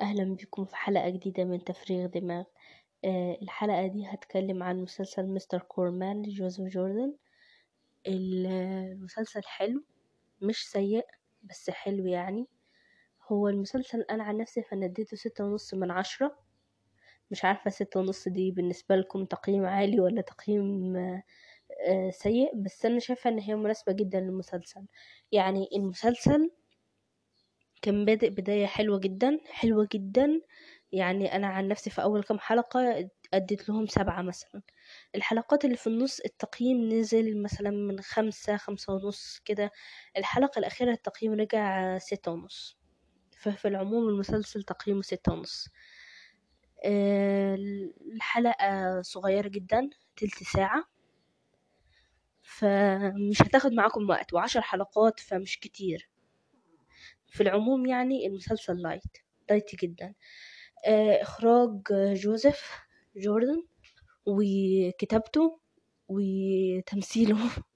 أهلا بكم في حلقة جديدة من تفريغ دماغ. آه، الحلقة دي هتكلم عن مسلسل مستر كورمان لجوزيف جوردن. المسلسل حلو مش سيء بس حلو يعني. هو المسلسل أنا عن نفسي فنديته ستة ونص من عشرة. مش عارفة ستة ونص دي بالنسبة لكم تقييم عالي ولا تقييم آه، سيء بس أنا شايفة إن هي مناسبة جدا للمسلسل. يعني المسلسل كان بادئ بداية حلوة جدا حلوة جدا. يعني أنا عن نفسي في أول كام حلقة أديت لهم سبعة مثلا. الحلقات اللي في النص التقييم نزل مثلا من خمسة خمسة ونص كده. الحلقة الأخيرة التقييم رجع ستة ونص. ففي العموم المسلسل تقييمه ستة ونص. آه، الحلقة صغيرة جدا تلت ساعة. فمش هتاخد معاكم وقت وعشر حلقات فمش كتير. في العموم يعني المسلسل light light جدا. آه، إخراج جوزيف جوردن وكتابته وتمثيله.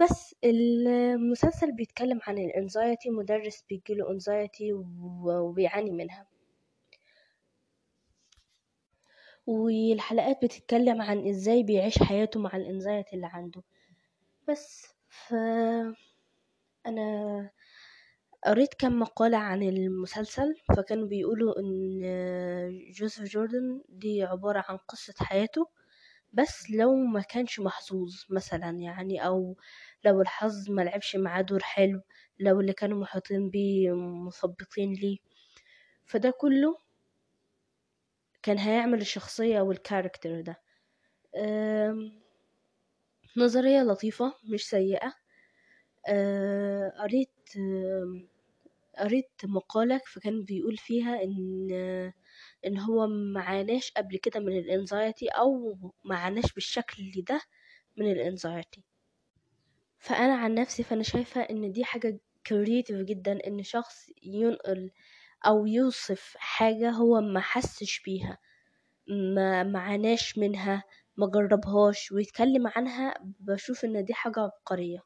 بس المسلسل بيتكلم عن ال anxiety مدرس بيجيله anxiety وبيعاني منها. والحلقات بتتكلم عن إزاي بيعيش حياته مع الانزايتي اللي عنده. بس ف أنا قريت كم مقالة عن المسلسل فكانوا بيقولوا إن جوزيف جوردن دي عبارة عن قصة حياته بس لو ما كانش محظوظ مثلا يعني أو لو الحظ ما لعبش معاه دور حلو لو اللي كانوا محيطين بيه مثبطين ليه. فده كله كان هيعمل الشخصية والكاركتر ده. نظرية لطيفة مش سيئة. قريت قريت مقالة فكان بيقول فيها إن إن هو معاناش قبل كده من الانزايتي أو معاناش بالشكل ده من الانزايتي فأنا عن نفسي فأنا شايفة إن دي حاجة creative جدا إن شخص ينقل أو يوصف حاجة هو ما حسش بيها ما معاناش منها ما جربهاش ويتكلم عنها بشوف إن دي حاجة عبقرية.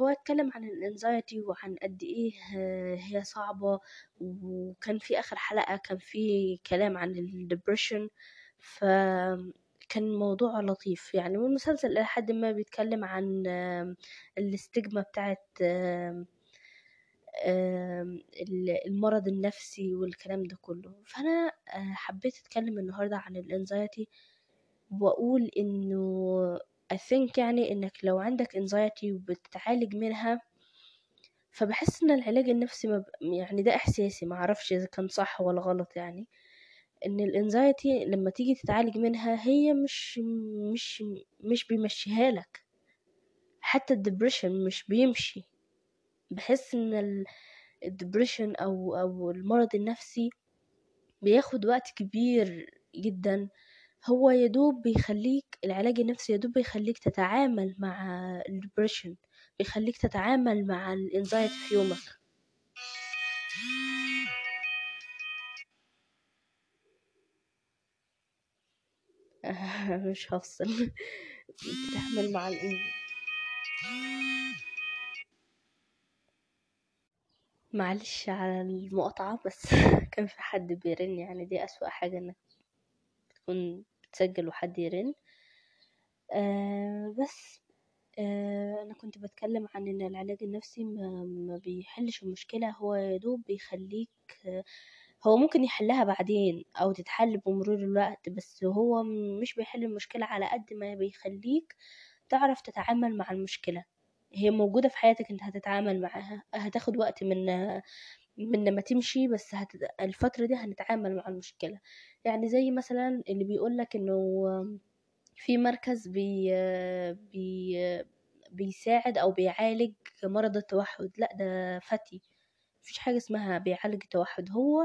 هو اتكلم عن ال anxiety وعن قد إيه هي صعبة وكان في آخر حلقة كان في كلام عن ال depression فكان موضوع لطيف. يعني والمسلسل إلى حد ما بيتكلم عن الاستجمة بتاعت المرض النفسي والكلام ده كله. فأنا حبيت أتكلم النهاردة عن الانزايتي وأقول إنه I think يعني إنك لو عندك anxiety وبتتعالج منها فبحس إن العلاج النفسي مب... يعني ده إحساسي معرفش إذا كان صح ولا غلط يعني. إن الانزايتي لما تيجي تتعالج منها هي مش مش مش بيمشيها لك. حتى ال depression مش بيمشي. بحس إن ال depression أو أو المرض النفسي بياخد وقت كبير جدا. هو يدوب بيخليك العلاج النفسي يدوب بيخليك تتعامل مع ال depression بيخليك تتعامل مع ال anxiety في يومك. مش هفصل. بتتعامل مع الإن... معلش على المقاطعة بس كان في حد بيرن يعني دي أسوأ حاجة إنك تكون تسجل وحد يرن. آه بس آه أنا كنت بتكلم عن إن العلاج النفسي ما, بيحلش المشكلة هو يدوب بيخليك هو ممكن يحلها بعدين أو تتحل بمرور الوقت بس هو مش بيحل المشكلة على قد ما بيخليك تعرف تتعامل مع المشكلة. هي موجودة في حياتك أنت هتتعامل معاها هتاخد وقت من من ما تمشي بس هت... الفترة دي هنتعامل مع المشكلة. يعني زي مثلا اللي بيقولك إنه في مركز بي بي بيساعد أو بيعالج مرض التوحد. لا ده فتي. مفيش حاجة اسمها بيعالج التوحد هو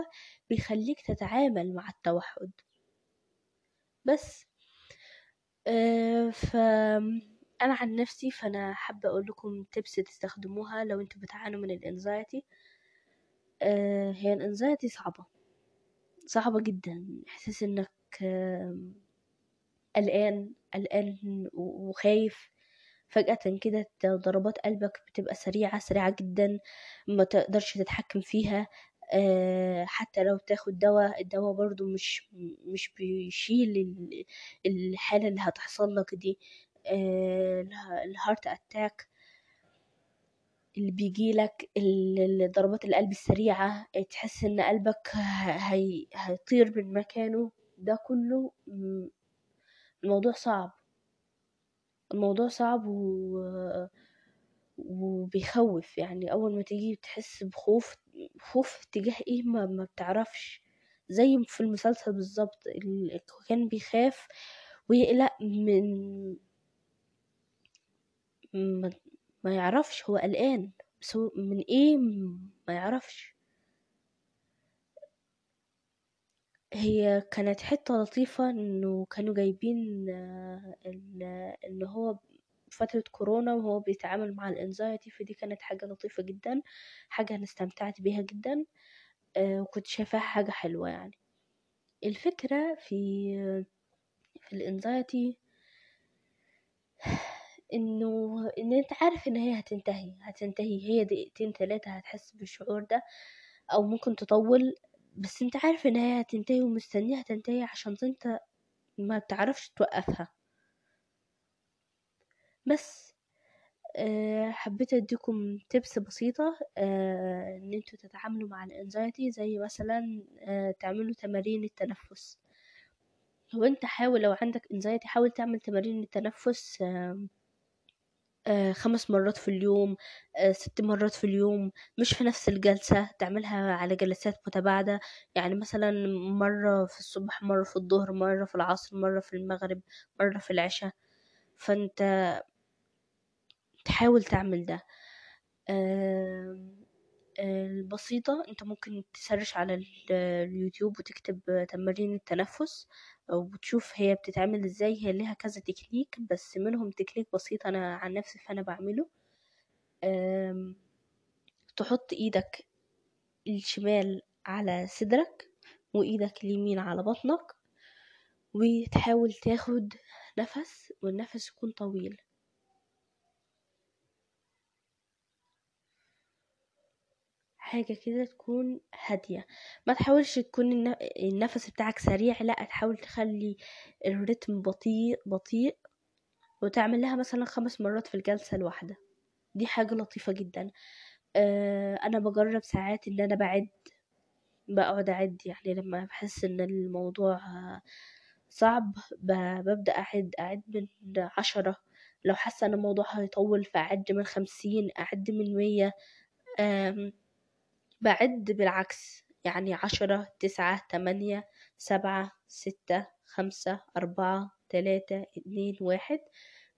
بيخليك تتعامل مع التوحد. بس آه ف أنا عن نفسي فأنا حابة أقول لكم تبس تستخدموها لو أنتوا بتعانوا من الانزايتي هي الانزايتي صعبة. صعبة جدا. إحساس إنك قلقان قلقان وخايف. فجأة كده ضربات قلبك بتبقى سريعة سريعة جدا ما تقدرش تتحكم فيها. آه، حتى لو تاخد دواء الدواء برضو مش مش بيشيل الحالة اللي هتحصل لك دي. آه، ال heart attack اللي بيجيلك ضربات القلب السريعة تحس إن قلبك هي هيطير من مكانه. ده كله الموضوع صعب. الموضوع صعب و... وبيخوف. يعني أول ما تيجي تحس بخوف خوف تجاه إيه ما, ما بتعرفش. زي في المسلسل بالظبط كان بيخاف ويقلق من ما, يعرفش هو قلقان. بس هو من إيه ما يعرفش. هي كانت حتة لطيفة إنه كانوا جايبين آه، إن هو فترة كورونا وهو بيتعامل مع الإنزايتي فدي كانت حاجة لطيفة جدا حاجة أنا استمتعت بيها جدا آه، وكنت شايفاها حاجة حلوة يعني. الفكرة في في الإنزايتي إنه إن أنت عارف إن هي هتنتهي هتنتهي هي دقيقتين ثلاثة هتحس بالشعور ده أو ممكن تطول بس أنت عارف إن هي هتنتهي ومستنيها تنتهي عشان أنت ما بتعرفش توقفها. بس أه حبيت أديكم تبس بسيطة أه إن أنتوا تتعاملوا مع الانزايتي زي مثلا أه تعملوا تمارين التنفس. هو أنت حاول لو عندك انزايتي حاول تعمل تمارين التنفس أه آه، خمس مرات في اليوم آه، ست مرات في اليوم مش في نفس الجلسة تعملها على جلسات متباعدة. يعني مثلا مرة في الصبح مرة في الظهر مرة في العصر مرة في المغرب مرة في العشاء. فأنت تحاول تعمل ده. البسيطة أنت ممكن ت search على اليوتيوب وتكتب تمارين التنفس وتشوف هي بتتعمل إزاي هي ليها كذا تكنيك بس منهم تكنيك بسيط أنا عن نفسي فأنا بعمله. تحط إيدك الشمال على صدرك وإيدك اليمين على بطنك وتحاول تاخد نفس والنفس يكون طويل. حاجة كده تكون هادية. ما تحاولش تكون النفس بتاعك سريع لا تحاول تخلي الريتم بطيء بطيء وتعمل لها مثلا خمس مرات في الجلسة الواحدة. دي حاجة لطيفة جدا. آه، أنا بجرب ساعات إن أنا بعد بقعد أعد يعني لما بحس إن الموضوع صعب ببدأ أعد أعد من عشرة. لو حاسة إن الموضوع هيطول فأعد من خمسين أعد من مية. بعد بالعكس يعني عشرة تسعة تمانية سبعة ستة خمسة أربعة تلاتة اتنين واحد.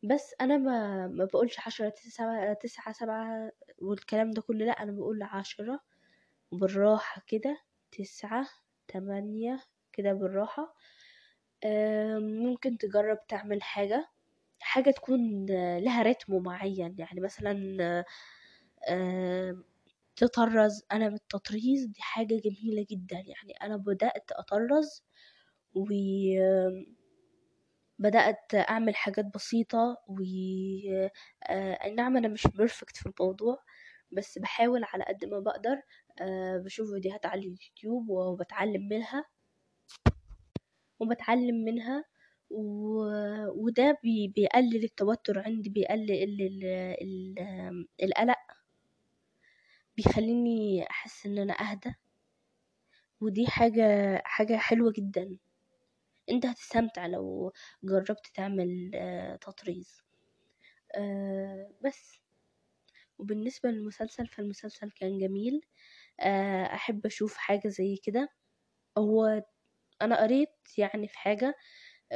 بس أنا ما, ما بقولش عشرة تسعة, تسعة سبعة والكلام ده كله لأ أنا بقول عشرة بالراحة كده تسعة تمانية كده بالراحة. ممكن تجرب تعمل حاجة حاجة تكون لها رتم معين يعني مثلا تطرز. أنا بالتطريز دي حاجة جميلة جدا. يعني أنا بدأت أطرز و بدأت أعمل حاجات بسيطة و آه، أي نعم أنا مش perfect في الموضوع بس بحاول على قد ما بقدر. آه، بشوف فيديوهات على اليوتيوب وبتعلم منها. وبتعلم منها. و... وده بي... بيقلل التوتر عندي بيقلل ال... ال... القلق. بيخليني أحس إن أنا أهدى. ودي حاجة حاجة حلوة جدا. أنت هتستمتع لو جربت تعمل آه، تطريز. آه، بس. وبالنسبة للمسلسل فالمسلسل كان جميل. آه، أحب أشوف حاجة زي كده. هو أنا قريت يعني في حاجة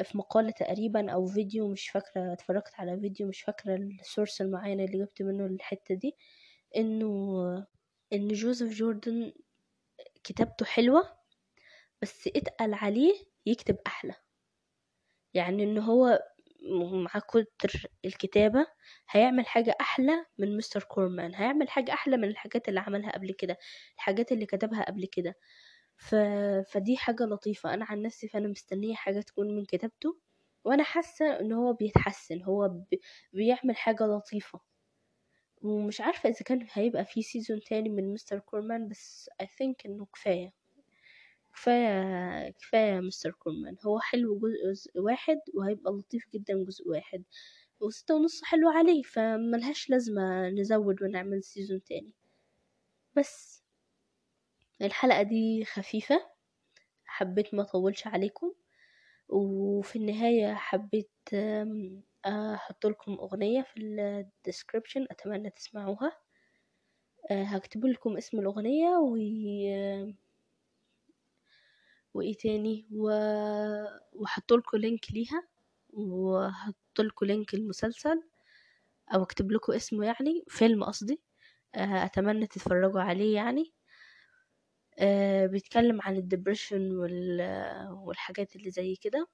في مقالة تقريبا أو فيديو مش فاكرة اتفرجت على فيديو مش فاكرة السورس المعين اللي جبت منه الحتة دي. إنه إن جوزيف جوردن كتابته حلوة بس اتقل عليه يكتب أحلى. يعني إن هو مع كتر الكتابة هيعمل حاجة أحلى من مستر كورمان هيعمل حاجة أحلى من الحاجات اللي عملها قبل كده الحاجات اللي كتبها قبل كده. ف... فدي حاجة لطيفة. أنا عن نفسي فأنا مستنية حاجة تكون من كتابته وأنا حاسة إن هو بيتحسن هو بي- بيعمل حاجة لطيفة. ومش عارفة إذا كان هيبقى في season تاني من مستر كورمان بس I think إنه كفاية. كفاية كفاية مستر كورمان هو حلو جزء واحد وهيبقى لطيف جدا جزء واحد. وستة ونص حلو عليه فملهاش لازمة نزود ونعمل season تاني. بس الحلقة دي خفيفة حبيت ما أطولش عليكم. وفي النهاية حبيت أحط لكم أغنية في ال description أتمنى تسمعوها. آه، هكتب لكم اسم الأغنية و وإيه تاني؟ و... وحط لكم link ليها وهحط لكم link المسلسل أو أكتب لكم اسمه يعني فيلم قصدي. آه، أتمنى تتفرجوا عليه يعني. آه، بيتكلم عن ال depression وال... والحاجات اللي زي كده.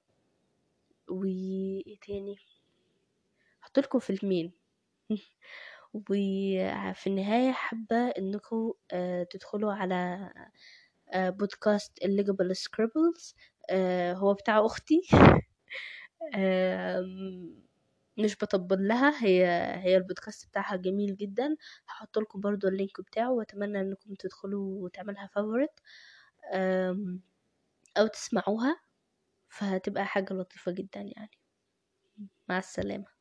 وإيه تاني؟ هحط لكم فيلمين. وفي النهاية حابة إنكم آه، تدخلوا على آه، بودكاست ال Legible Scribbles هو بتاع أختي. مش بطبل لها. هي هي البودكاست بتاعها جميل جدا. هحط لكم برضو اللينك بتاعه وأتمنى إنكم تدخلوا وتعملها فافورت أو تسمعوها. فهتبقى حاجة لطيفة جدا يعني. مع السلامة.